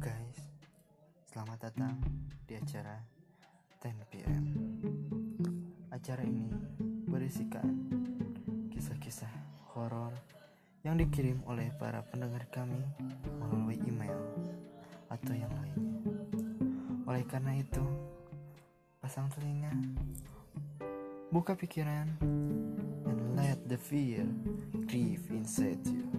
Guys, selamat datang di acara 10pm Acara ini berisikan kisah-kisah horor yang dikirim oleh para pendengar kami melalui email atau yang lainnya. Oleh karena itu, pasang telinga, buka pikiran, and let the fear creep inside you.